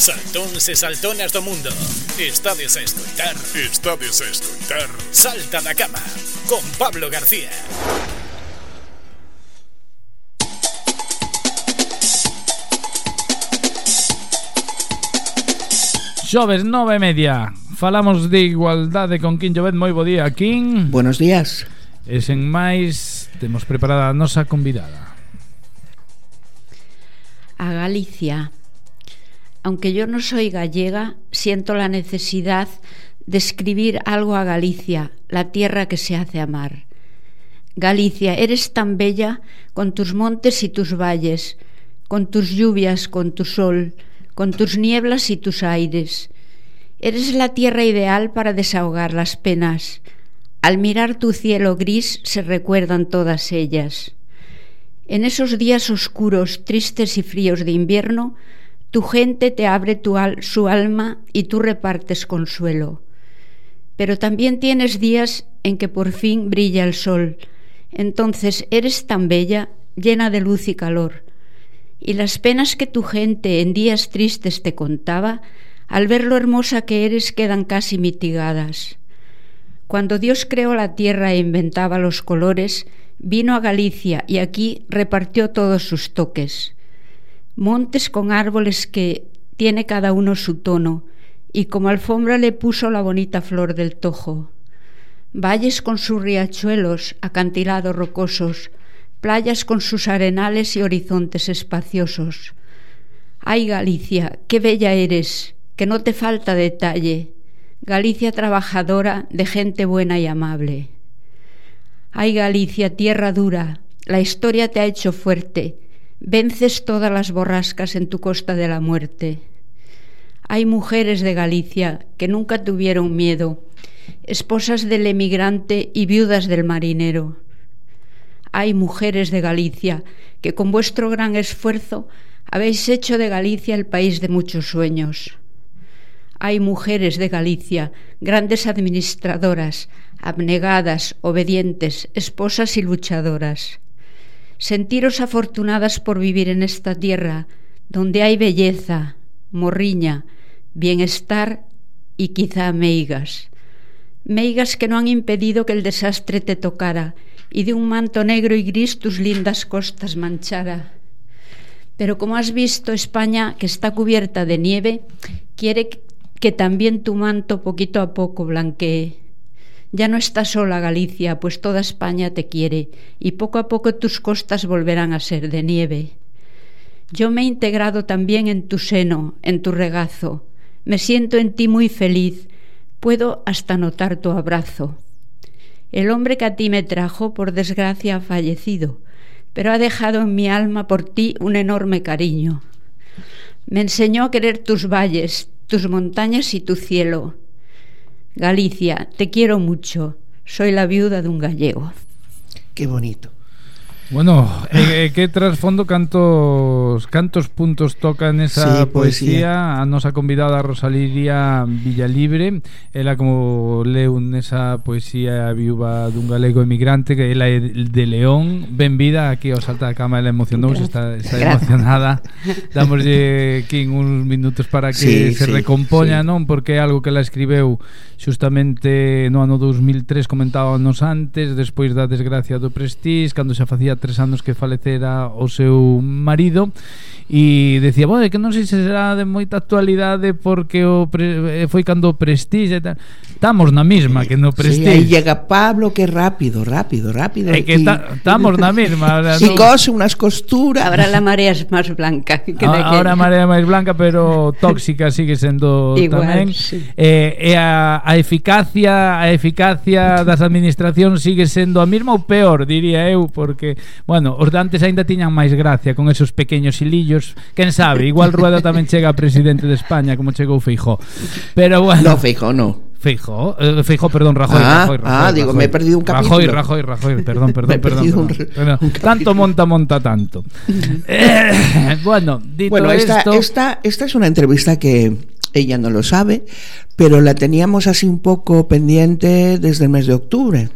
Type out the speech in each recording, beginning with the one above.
Saltón se saltó do mundo. Estades a escoitar. Estades a escoitar. Salta da cama con Pablo García. Xoves, nove e media Falamos de igualdade con Quín Llobet Moi bo día, Quín Buenos días E sen máis, temos preparada a nosa convidada A Galicia Aunque yo no soy gallega Siento la necesidad de escribir algo a Galicia La tierra que se hace amar Galicia, eres tan bella con tus montes y tus valles, con tus lluvias, con tu sol, con tus nieblas y tus aires. Eres la tierra ideal para desahogar las penas. Al mirar tu cielo gris se recuerdan todas ellas. En esos días oscuros, tristes y fríos de invierno, tu gente te abre su alma y tú repartes consuelo. Pero también tienes días en que por fin brilla el sol, entonces eres tan bella, llena de luz y calor. Y las penas que tu gente en días tristes te contaba, al ver lo hermosa que eres quedan casi mitigadas. Cuando Dios creó la tierra e inventaba los colores, vino a Galicia y aquí repartió todos sus toques. Montes con árboles que tiene cada uno su tono, y como alfombra le puso la bonita flor del tojo valles con sus riachuelos, acantilados rocosos, playas con sus arenales y horizontes espaciosos. Ay, Galicia, qué bella eres, que no te falta detalle, Galicia trabajadora de gente buena y amable. Ay, Galicia, tierra dura, la historia te ha hecho fuerte, vences todas las borrascas en tu costa de la muerte. Hay mujeres de Galicia que nunca tuvieron miedo, esposas del emigrante y viudas del marinero. Hay mujeres de Galicia que con vuestro gran esfuerzo habéis hecho de Galicia el país de muchos sueños. Hay mujeres de Galicia, grandes administradoras, abnegadas, obedientes, esposas y luchadoras. Sentiros afortunadas por vivir en esta tierra, donde hay belleza, morriña, bienestar y quizá meigas meigas que no han impedido que el desastre te tocara y de un manto negro y gris tus lindas costas manchara. Pero como has visto, España, que está cubierta de nieve, quiere que también tu manto poquito a poco blanquee. Ya no está sola Galicia, pues toda España te quiere, y poco a poco tus costas volverán a ser de nieve. Yo me he integrado también en tu seno, en tu regazo. Me siento en ti muy feliz, Puedo hasta notar tu abrazo. El hombre que a ti me trajo, por desgracia, ha fallecido, pero ha dejado en mi alma por ti un enorme cariño. Me enseñó a querer tus valles, tus montañas y tu cielo. Galicia, te quiero mucho. Soy la viuda de un gallego. Qué bonito. Bueno, eh, eh, que trasfondo cantos cantos puntos toca esa sí, poesía. poesía a nosa convidada Rosalidia Villalibre. Ela como leu nesa poesía viúva dun galego emigrante que ela é de León ben vida aquí ao Salta da Cama. Ela emocionouse está, está emocionada. Damoslle aquí uns minutos para que sí, se sí, recompoña sí. non? Porque é algo que ela escribeu xustamente no ano 2003 comentábamos antes despois da desgracia do Prestige cando se facía tres anos que falecera o seu marido e decía, bueno, que non sei se será de moita actualidade porque o pre, eh, foi cando o Prestige e tal. Estamos na mesma que no Prestige. Sí, aí llega Pablo que rápido, rápido, rápido. É que estamos na mesma. Ahora, si no... cose unas costuras. Ahora la marea es máis blanca. Que ahora, ahora a marea máis blanca, pero tóxica sigue sendo Igual, tamén. Sí. Eh, e a, a eficacia a eficacia das administracións sigue sendo a mesma ou peor, diría eu, porque bueno, os de antes aínda tiñan máis gracia con esos pequeños hilillos quen sabe, igual Rueda tamén chega a presidente de España como chegou Feijó pero bueno No, Feijóo, no. Feijó, eh, Feijó, perdón, Rajoy, Ah, Rajoy, Rajoy, ah, digo, Rajoy. me he perdido un Rajoy, capítulo. Rajoy, Rajoy, perdón, perdón, Me he perdón, un perdón. un tanto monta, monta tanto. Eh, bueno, dito Bueno, esta, esto, esta, esta es una entrevista que ella no lo sabe, pero la teníamos así un poco pendiente desde el mes de octubre.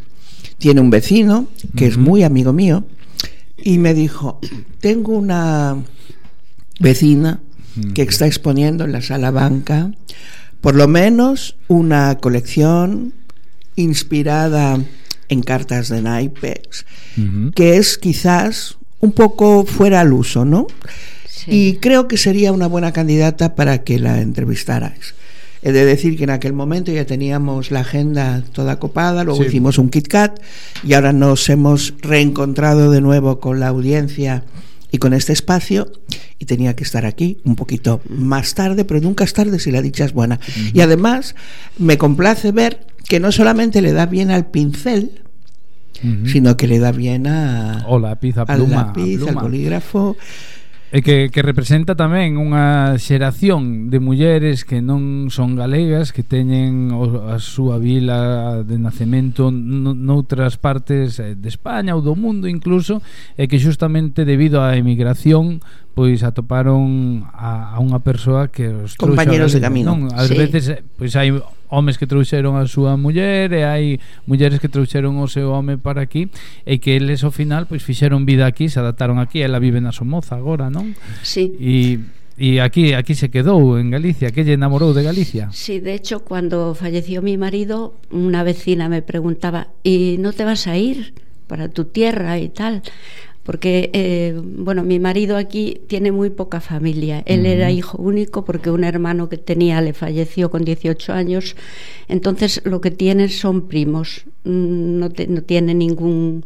Tiene un vecino que es muy amigo mío y me dijo, tengo una vecina que está exponiendo en la sala banca por lo menos una colección inspirada en cartas de naipes, que es quizás un poco fuera al uso, ¿no? Sí. Y creo que sería una buena candidata para que la entrevistarais. He de decir que en aquel momento ya teníamos la agenda toda copada, luego Sí. hicimos un Kit Kat y ahora nos hemos reencontrado de nuevo con la audiencia y con este espacio y tenía que estar aquí un poquito más tarde, pero nunca es tarde si la dicha es buena. Y además me complace ver que no solamente le da bien al pincel, sino que le da bien a, O lápiz, a al pluma, lápiz, al bolígrafo. E que, que representa tamén unha xeración de mulleres que non son galegas, que teñen a súa vila de nacemento noutras partes eh, de España ou do mundo incluso, e que xustamente debido á emigración pois atoparon a, a unha persoa que os compañeros de camino. Non, ás sí. veces eh, pois hai homes que trouxeron a súa muller e hai mulleres que trouxeron o seu home para aquí e que eles ao final pois fixeron vida aquí, se adaptaron aquí, ela vive na Somoza agora, non? Sí. E E aquí aquí se quedou en Galicia, que lle enamorou de Galicia? Sí, de hecho, cuando falleció mi marido, una vecina me preguntaba, "¿Y no te vas a ir para tu tierra y tal?" Porque, eh, bueno, mi marido aquí tiene muy poca familia. Él era hijo único porque un hermano que tenía le falleció con 18 años. Entonces, lo que tiene son primos. Mm, No, te- no tiene ningún.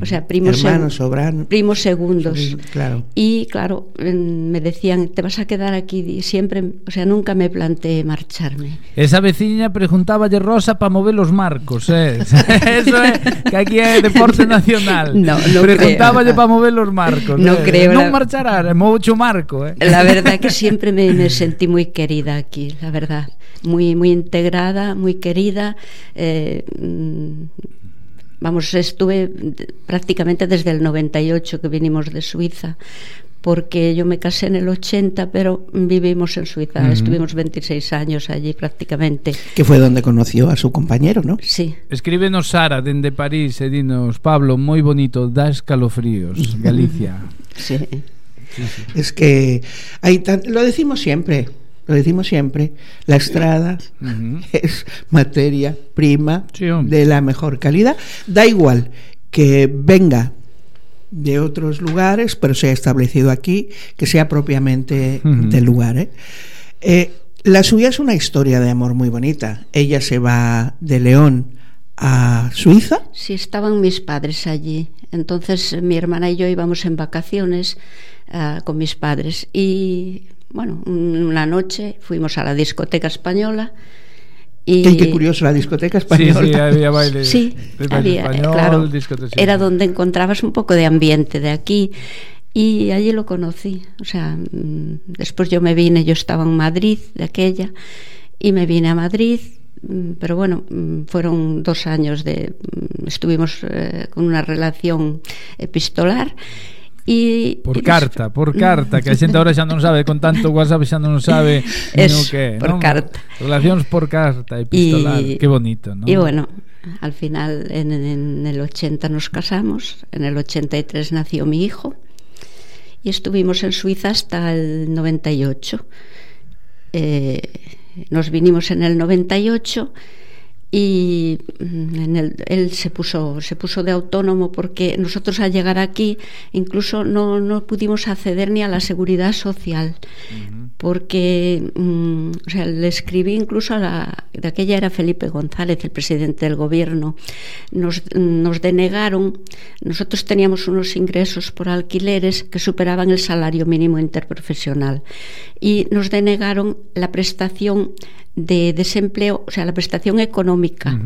O sea, primos, seg- Hermanos, sobran. primos segundos. Claro. Y claro, me decían, te vas a quedar aquí siempre, o sea, nunca me planteé marcharme. Esa veciña preguntáballe Rosa para mover os marcos, eh. Eso é que aquí é deporte nacional. No, no Preguntáballe creo. Para mover os marcos. No eh. creo, Non la- marchará, mocho marco, eh. La verdad que siempre me, me sentí muy querida aquí, la verdad. Muy, muy integrada, muy querida. eh, mm, vamos, estuve prácticamente desde el 98 que vinimos de Suiza, porque yo me casé en el 80, pero vivimos en Suiza. Estuvimos 26 años allí prácticamente. Que fue donde conoció a su compañero, ¿no? Sí. Escríbenos Sara dende París e dinos Pablo, moi bonito, da escalofríos, Galicia. Sí. Es que hay tan- lo decimos siempre, lo decimos siempre, la estrada es materia prima Sí, de la mejor calidad. Da igual que venga de otros lugares, pero sea establecido aquí, que sea propiamente del lugar. ¿eh? Eh, la suya es una historia de amor muy bonita. Ella se va de León a Suiza. Sí, estaban mis padres allí. Entonces eh, mi hermana y yo íbamos en vacaciones ah, con mis padres. Y bueno, un- una noche fuimos a la discoteca española. Y qué curioso, la discoteca española. sí, había baile. Sí, de baile había, español, claro, era donde encontrabas un poco de ambiente de aquí y allí lo conocí. O sea, mm, después yo me vine, yo estaba en Madrid de aquella y me vine a Madrid, mm, pero bueno, mm, fueron dos años de, estuvimos eh, con una relación epistolar. Y, Por y carta, por carta, que a xente agora xa non sabe, con tanto WhatsApp xa non sabe Eso, no que, por non? carta. Relacións por carta, epistolar, Y- que bonito, ¿no? Y bueno, al final en, en el 80 nos casamos, en el 83 nació mi hijo y estuvimos en Suiza hasta el 98. Eh, nos vinimos en el 98 y mm, en el- él se puso se puso de autónomo porque nosotros al llegar aquí incluso no, no pudimos acceder ni a la seguridad social porque mm, o sea, le escribí incluso a la de aquella era Felipe González el presidente del gobierno nos, nos denegaron nosotros teníamos unos ingresos por alquileres que superaban el salario mínimo interprofesional y nos denegaron la prestación de desempleo o sea la prestación económica.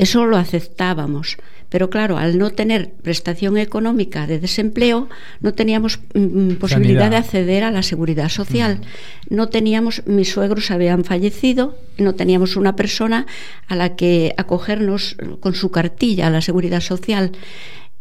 Eso lo aceptábamos. Pero claro, al no tener prestación económica de desempleo, no teníamos mm, posibilidad Sanidad. de acceder a la seguridad social. No teníamos, mis suegros habían fallecido, no teníamos una persona a la que acogernos con su cartilla a la seguridad social.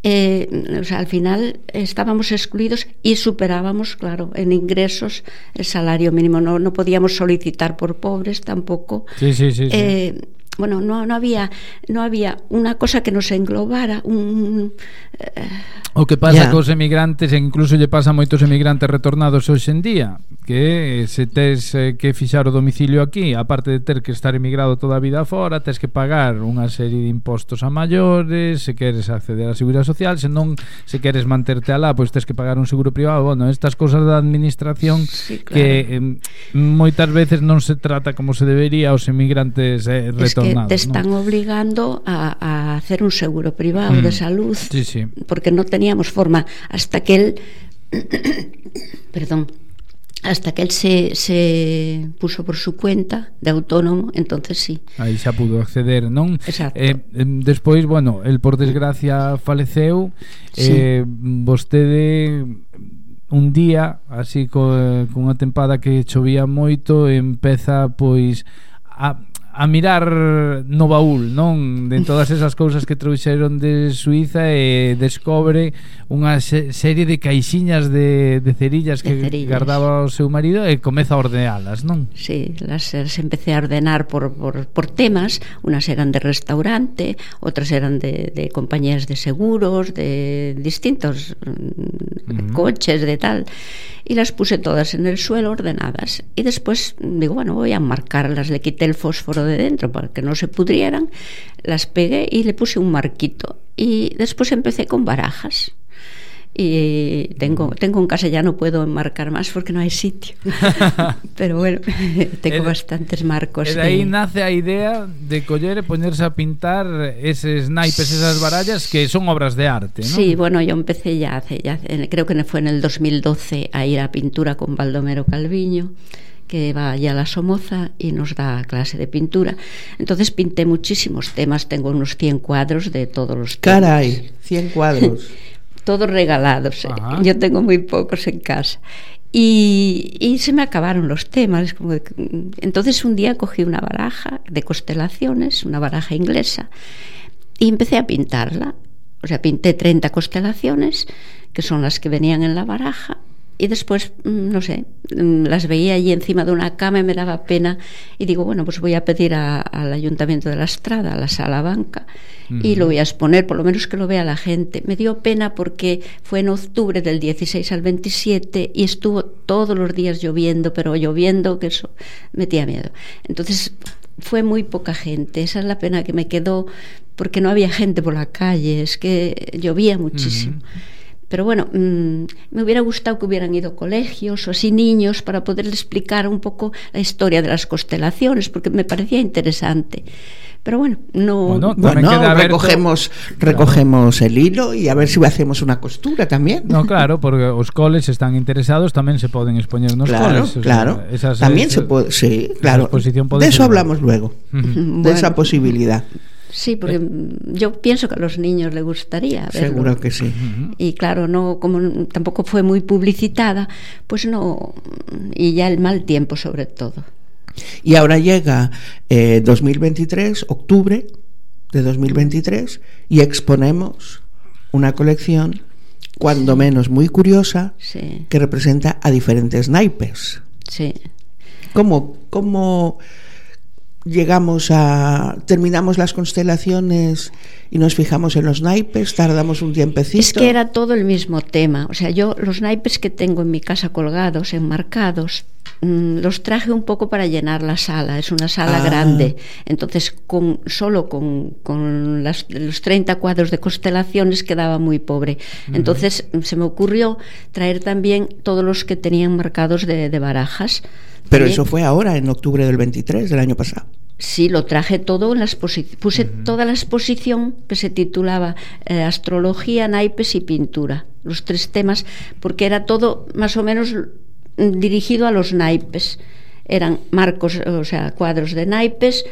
Eh, o sea, al final estábamos excluidos y superábamos, claro, en ingresos el salario mínimo. No, no podíamos solicitar por pobres tampoco. Sí, sí, sí, sí. Eh, bueno, no, no había no había unha cosa que nos englobara un eh, O que pasa yeah. cos emigrantes, e incluso lle pasa a moitos emigrantes retornados hoxe en día, que eh, se tes eh, que fixar o domicilio aquí, aparte de ter que estar emigrado toda a vida fora, tes que pagar unha serie de impostos a maiores, se queres acceder á Seguridade Social, se non se queres manterte alá, pois tes que pagar un seguro privado, bueno, estas cosas da administración sí, claro. que eh, moitas veces non se trata como se debería aos emigrantes eh, retornados. Es que nada, te están ¿no? obligando a, a hacer un seguro privado mm. de salud sí, sí. porque no teníamos forma hasta que él perdón hasta que él se, se puso por su cuenta de autónomo, entonces sí. Aí xa pudo acceder, non? Exacto. Eh, despois, bueno, el por desgracia faleceu, sí. eh, vostede un día, así co, cunha tempada que chovía moito, empeza pois a a mirar no baúl, non? De todas esas cousas que trouxeron de Suiza e descobre unha serie de caixiñas de, de cerillas que de cerillas. guardaba o seu marido e comeza a ordenalas, non? Sí, las, las empecé a ordenar por, por, por temas, unas eran de restaurante, outras eran de, de compañías de seguros, de distintos mm, uh -huh. coches, de tal y las puse todas en el suelo ordenadas. Y después digo, bueno, voy a marcarlas, le quité el fósforo de dentro para que no se pudrieran, las pegué y le puse un marquito. Y después empecé con barajas y tengo tengo en casa ya no puedo enmarcar más porque no hay sitio pero bueno tengo bastantes marcos de aí nace a idea de coller ponerse a pintar eses naipes, esas barallas que son obras de arte ¿no? sí, bueno, yo empecé ya hace, ya creo que fue en el 2012 a ir a pintura con Baldomero Calviño que va allá a la Somoza y nos da clase de pintura. Entonces pinté muchísimos temas, tengo unos 100 cuadros de todos los temas. Caray, 100 cuadros. todos regalados. Ajá. Yo tengo muy pocos en casa. Y, y, se me acabaron los temas. Como de, entonces un día cogí una baraja de constelaciones, una baraja inglesa, y empecé a pintarla. O sea, pinté 30 constelaciones, que son las que venían en la baraja, y después, mm, no sé, mm, las veía allí encima de una cama y me daba pena y digo, bueno, pues voy a pedir a, al Ayuntamiento de la Estrada, a la Sala Banca, uh -huh. y lo voy a exponer, por lo menos que lo vea la gente. Me dio pena porque fue en octubre del 16 al 27 y estuvo todos los días lloviendo, pero lloviendo que eso metía miedo. Entonces fue muy poca gente, esa es la pena que me quedó porque no había gente por la calle, es que llovía muchísimo. Uh -huh. Pero bueno, mmm, me hubiera gustado que hubieran ido colegios o así niños para poderles explicar un poco la historia de las constelaciones, porque me parecía interesante. Pero bueno, no. Bueno, bueno recogemos, recogemos claro. el hilo y a ver si hacemos una costura también. No, claro, porque los coles están interesados, también se pueden exponer los claro, coles. Claro, sea, esas, también se puede, sí, claro. De eso hablamos luego, uh -huh. de bueno. esa posibilidad. Sí, porque eh. yo pienso que a los niños les gustaría verlo. Seguro que sí. Y claro, no como tampoco fue muy publicitada, pues no y ya el mal tiempo sobre todo. Y ahora llega eh, 2023, octubre de 2023 y exponemos una colección cuando sí. menos muy curiosa sí. que representa a diferentes naipes. Sí. ¿Cómo, cómo llegamos a terminamos las constelaciones y nos fijamos en los naipes, tardamos un tiempecito. Es que era todo el mismo tema, o sea, yo los naipes que tengo en mi casa colgados, enmarcados, mmm, los traje un poco para llenar la sala, es una sala ah. grande, entonces con solo con, con las, los 30 cuadros de constelaciones quedaba muy pobre. Uh -huh. Entonces se me ocurrió traer también todos los que tenían marcados de, de barajas. Pero eso fue ahora, en octubre del 23 del año pasado. Sí, lo traje todo en la exposición. Puse uh -huh. toda la exposición que se titulaba eh, Astrología, Naipes y Pintura. Los tres temas, porque era todo más o menos dirigido a los naipes. Eran marcos, o sea, cuadros de naipes,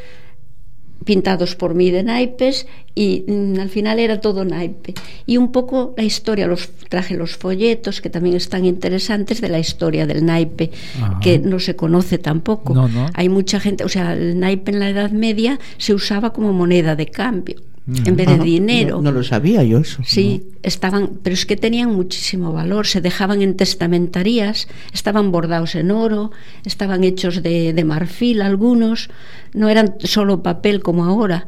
pintados por mí de naipes y mm, al final era todo naipe y un poco la historia los traje los folletos que también están interesantes de la historia del naipe Ajá. que no se conoce tampoco no, no. hay mucha gente o sea el naipe en la Edad Media se usaba como moneda de cambio en vez de dinero. No, no, lo sabía yo eso. Sí, ¿no? estaban, pero es que tenían muchísimo valor, se dejaban en testamentarías, estaban bordados en oro, estaban hechos de, de marfil algunos, no eran solo papel como ahora.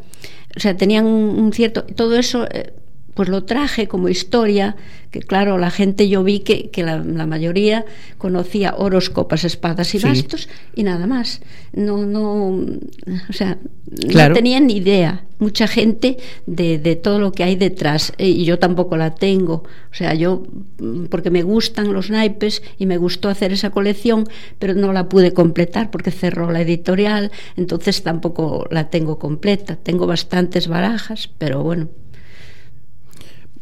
O sea, tenían un cierto... Todo eso eh, pues lo traje como historia, que claro, la gente yo vi que, que la, la, mayoría conocía oros, copas, espadas y sí. bastos y nada más. No, no, o sea, claro. no tenían ni idea mucha gente de, de, todo lo que hay detrás eh, y yo tampoco la tengo. O sea, yo, porque me gustan los naipes y me gustó hacer esa colección, pero no la pude completar porque cerró la editorial, entonces tampoco la tengo completa. Tengo bastantes barajas, pero bueno.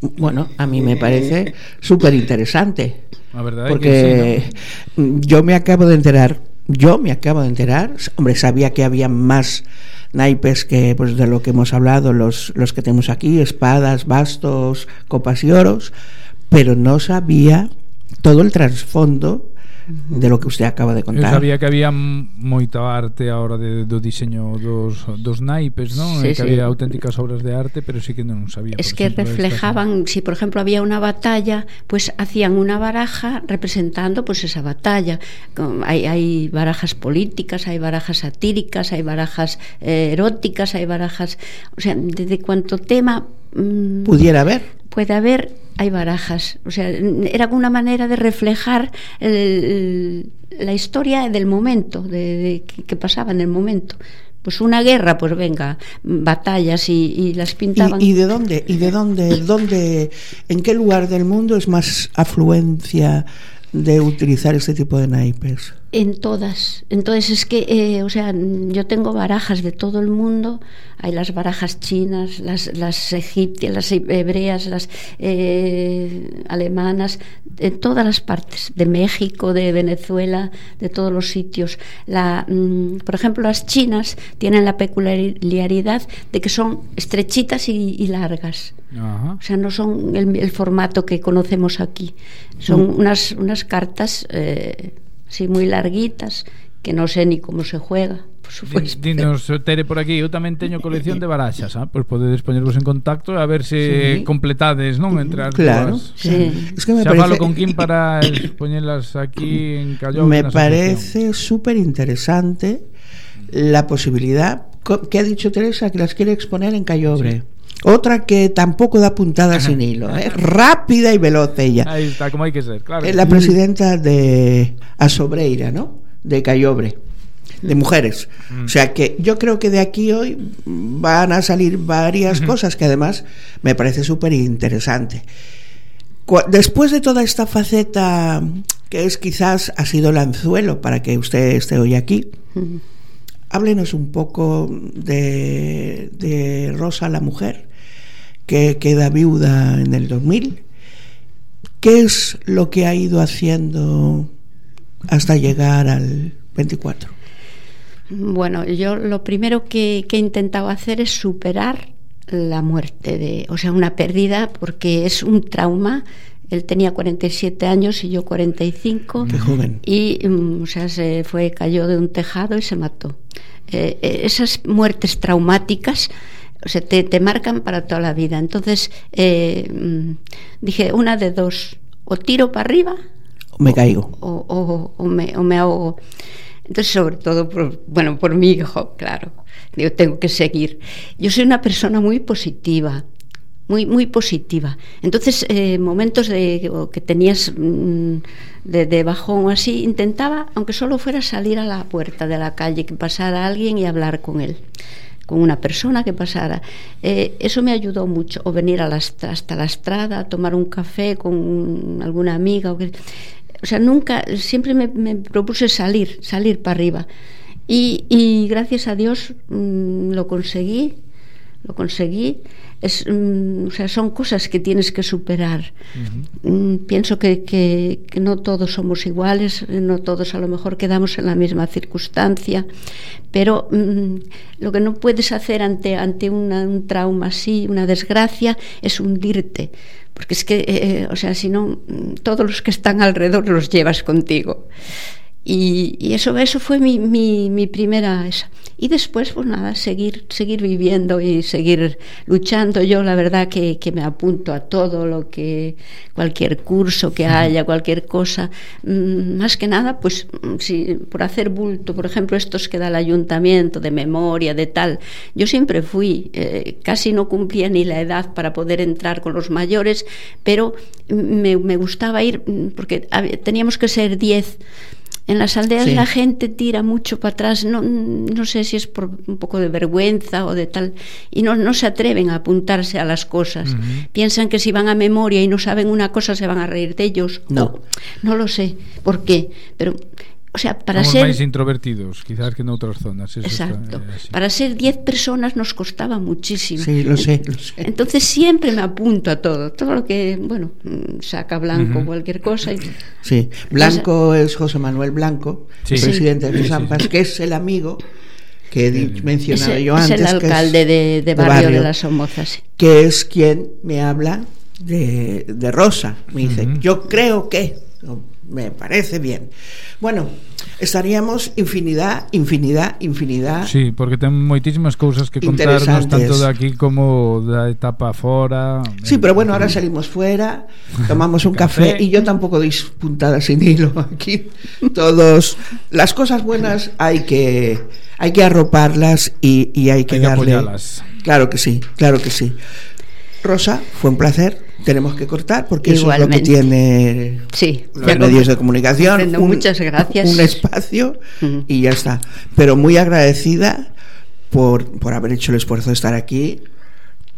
Bueno, a mí me parece súper interesante. Porque yo me acabo de enterar, yo me acabo de enterar, hombre, sabía que había más naipes que pues de lo que hemos hablado, los, los que tenemos aquí, espadas, bastos, copas y oros, pero no sabía todo el trasfondo de lo que usted acaba de contar. Eu sabía que había moita arte á hora de, do diseño dos, dos naipes, non? Sí, que sí. había auténticas obras de arte, pero sí que non sabía. Es que ejemplo, reflejaban, si por ejemplo había una batalla, pues hacían una baraja representando pues esa batalla. Hay, hay barajas políticas, hay barajas satíricas, hay barajas eh, eróticas, hay barajas... O sea, desde cuanto tema... Mmm, Pudiera haber. Puede haber hay barajas. O sea, era una manera de reflejar el, el, la historia del momento, de, de que, que, pasaba en el momento. Pues una guerra, pues venga, batallas y, y las pintaban. ¿Y, ¿Y, de dónde? ¿Y de dónde, dónde? ¿En qué lugar del mundo es más afluencia de utilizar este tipo de naipes? En todas. Entonces es que, eh, o sea, yo tengo barajas de todo el mundo. Hay las barajas chinas, las, las egipcias, las hebreas, las eh, alemanas, de todas las partes, de México, de Venezuela, de todos los sitios. La, mm, por ejemplo, las chinas tienen la peculiaridad de que son estrechitas y, y largas. Ajá. O sea, no son el, el, formato que conocemos aquí. Son mm. unas, unas cartas. Eh, así moi larguitas, que non sei ni como se juega por supuesto. Dinos, Tere, por aquí, eu tamén teño colección de baraxas, ah? pois podedes poñervos en contacto a ver se sí. completades, non? Entre as claro, dúas. Sí. Es que me Xa parece... falo con Kim para poñelas aquí en Callón. Me parece súper interesante la posibilidad que ha dicho Teresa que las quiere exponer en Callobre. Sí. Otra que tampoco da puntada sin hilo, ¿eh? rápida y veloz ella. Ahí está, como hay que ser, claro. Es la presidenta de Asobreira, ¿no? De Cayobre, de mujeres. Mm. O sea que yo creo que de aquí hoy van a salir varias mm -hmm. cosas que además me parece súper interesante. Después de toda esta faceta que es quizás ha sido el anzuelo para que usted esté hoy aquí, mm -hmm. Háblenos un poco de, de Rosa la mujer que queda viuda en el 2000. ¿Qué es lo que ha ido haciendo hasta llegar al 24? Bueno, yo lo primero que, que he intentado hacer es superar la muerte, de, o sea, una pérdida, porque es un trauma. Él tenía 47 años y yo 45. Qué joven. Y, mm, o sea, se fue, cayó de un tejado y se mató. Eh, eh esas muertes traumáticas o sea, te, te marcan para toda la vida. Entonces eh, mm, dije, una de dos, o tiro para arriba o me caigo o, o, o, me, o me ahogo. Entonces, sobre todo, por, bueno, por mi hijo, claro, yo tengo que seguir. Yo soy una persona muy positiva, muy, muy positiva. Entonces, eh, momentos de, que tenías mm, de, de, bajón así, intentaba, aunque solo fuera salir a la puerta de la calle, que pasara alguien y hablar con él con una persona que pasara. Eh, eso me ayudó mucho, o venir a la, hasta la estrada, a tomar un café con alguna amiga. O, que, o sea, nunca, siempre me, me, propuse salir, salir para arriba. Y, y gracias a Dios mmm, lo conseguí, lo conseguí. Es, mmm, o sea, son cosas que tienes que superar. Uh -huh. mmm, pienso que, que, que, no todos somos iguales, no todos a lo mejor quedamos en la misma circunstancia, pero mmm, lo que no puedes hacer ante, ante una, un trauma así, una desgracia, es hundirte. Porque es que, eh, o sea, si no, todos los que están alrededor los llevas contigo. Y, y, eso, eso fue mi, mi, mi primera... Esa. Y después, pues nada, seguir, seguir viviendo y seguir luchando. Yo la verdad que, que me apunto a todo lo que, cualquier curso que haya, cualquier cosa. Mm, más que nada, pues si, por hacer bulto, por ejemplo, estos que da el ayuntamiento de memoria, de tal. Yo siempre fui, eh, casi no cumplía ni la edad para poder entrar con los mayores, pero me, me gustaba ir porque teníamos que ser 10 en las aldeas sí. la gente tira mucho para atrás, no, no sé si es por un poco de vergüenza o de tal, y no, no se atreven a apuntarse a las cosas. Uh -huh. Piensan que si van a memoria y no saben una cosa se van a reír de ellos. No, o, no lo sé por qué, pero o sea, para Somos ser máis introvertidos, quizás que en outras zonas. Eso Exacto. Está, eh, para ser 10 personas nos costaba muchísimo. Sí, lo sé, lo sé. Entonces siempre me apunto a todo, todo lo que, bueno, saca Blanco, uh -huh. cualquier cosa. Y... Sí, Blanco es José Manuel Blanco, sí. presidente sí. de Zampas, sí, que es el amigo que he mencionado es yo antes. Es el alcalde es de, de, barrio de, barrio de las Somozas. Que es quien me habla de, de Rosa. Me dice, uh -huh. yo creo que me parece bien. Bueno, estaríamos infinidad, infinidad, infinidad. Sí, porque ten moitísimas cousas que contarnos tanto de aquí como da etapa fora. Sí, pero bueno, ahora salimos fuera, tomamos un café. café y yo tampoco doy puntadas sin hilo aquí. Todos las cosas buenas hay que hay que arroparlas y, y hay que hay darle. Que apoyarlas. Claro que sí, claro que sí. Rosa, fue un placer. Tenemos que cortar porque Igualmente. eso es lo que tiene sí, los medios de comunicación. Un, muchas gracias. Un espacio uh -huh. y ya está. Pero muy agradecida por, por haber hecho el esfuerzo de estar aquí,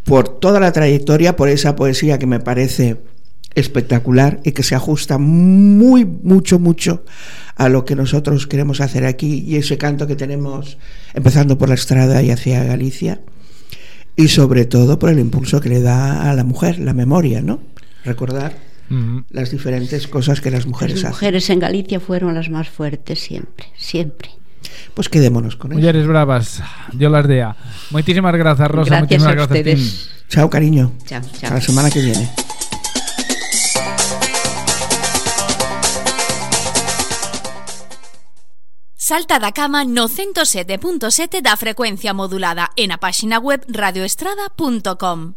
por toda la trayectoria, por esa poesía que me parece espectacular y que se ajusta muy, mucho, mucho a lo que nosotros queremos hacer aquí y ese canto que tenemos empezando por la estrada y hacia Galicia y sobre todo por el impulso que le da a la mujer, la memoria, ¿no? Recordar uh -huh. las diferentes cosas que las mujeres las hacen. Las mujeres en Galicia fueron las más fuertes siempre, siempre. Pues quedémonos con eso. Mujeres bravas, Dios las dea. Muchísimas gracias, Rosa. Gracias Muchísimas a gracias, ustedes. Tim. Chao, cariño. Chao, chao. Hasta la semana que viene. Salta da cama no 107.7 da frecuencia modulada e na páxina web radioestrada.com.